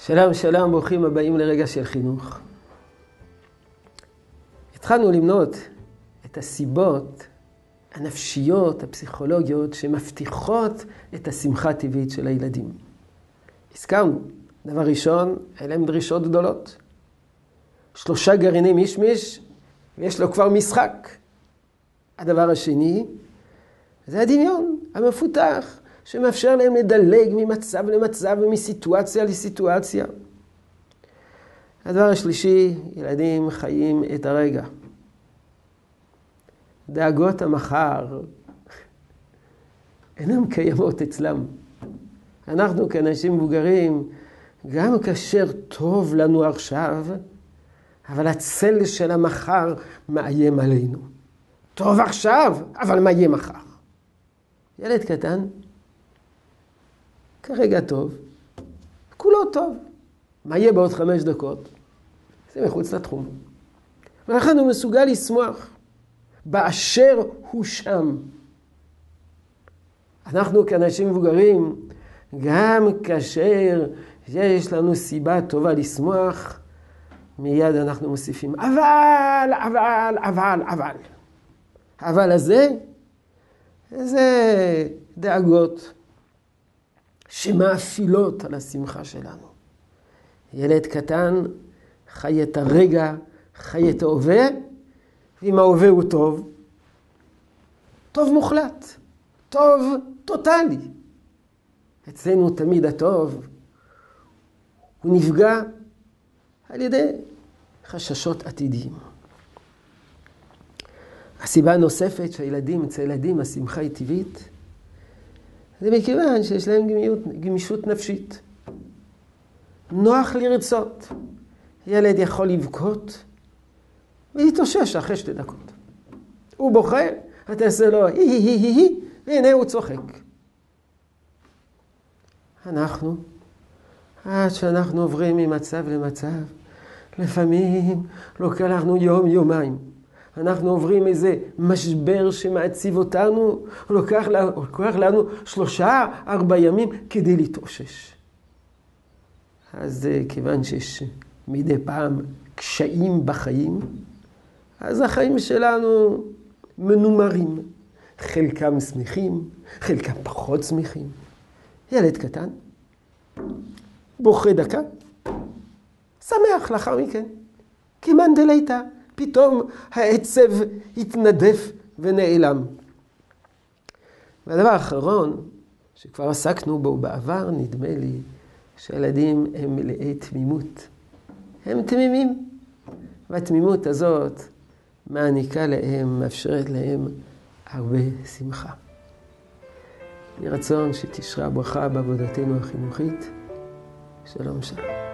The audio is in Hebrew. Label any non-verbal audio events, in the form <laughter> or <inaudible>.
שלום, שלום, ברוכים הבאים לרגע של חינוך. התחלנו למנות את הסיבות הנפשיות, הפסיכולוגיות, שמבטיחות את השמחה הטבעית של הילדים. הזכרנו, דבר ראשון, אלה הם דרישות גדולות. שלושה גרעינים מישמיש, ויש לו כבר משחק. הדבר השני, זה הדמיון המפותח, שמאפשר להם לדלג ממצב למצב ומסיטואציה לסיטואציה. הדבר השלישי, ילדים חיים את הרגע. דאגות המחר <laughs> אינן קיימות אצלם. אנחנו כאנשים מבוגרים, גם כאשר טוב לנו עכשיו, אבל הצל של המחר מאיים עלינו. טוב עכשיו, אבל מה יהיה מחר? ילד קטן, כרגע טוב, כולו טוב. מה יהיה בעוד חמש דקות? זה מחוץ לתחום. ולכן הוא מסוגל לשמוח באשר הוא שם. אנחנו כאנשים מבוגרים, גם כאשר יש לנו סיבה טובה לשמוח, מיד אנחנו מוסיפים אבל, אבל, אבל, אבל. אבל הזה, זה דאגות שמאפילות על השמחה שלנו. ילד קטן חי את הרגע, חי את ההווה, ואם ההווה הוא טוב, טוב מוחלט, טוב טוטאלי. אצלנו תמיד הטוב, הוא נפגע על ידי חששות עתידיים. הסיבה הנוספת שהילדים, אצל ילדים השמחה היא טבעית, זה מכיוון שיש להם גמישות, גמישות נפשית. נוח לרצות. ילד יכול לבכות ולהתאושש אחרי שתי דקות. הוא בוכה, אתה עושה לו הי הי הי הי, והנה הוא צוחק. אנחנו, עד שאנחנו עוברים ממצב למצב, לפעמים לוקח לנו יום, יומיים. אנחנו עוברים איזה משבר שמעציב אותנו, לוקח, לוקח לנו שלושה, ארבע ימים כדי להתאושש. אז אה, כיוון שיש מדי פעם קשיים בחיים, אז החיים שלנו מנומרים. חלקם שמחים, חלקם פחות שמחים. ילד קטן, בוכה דקה, שמח לאחר מכן. כמאן דליתא, פתאום העצב התנדף ונעלם. והדבר האחרון, שכבר עסקנו בו בעבר, נדמה לי, שילדים הם מלאי תמימות. הם תמימים. והתמימות הזאת מעניקה להם, מאפשרת להם הרבה שמחה. יהי רצון שתשרה ברכה בעבודתנו החינוכית. שלום שלום.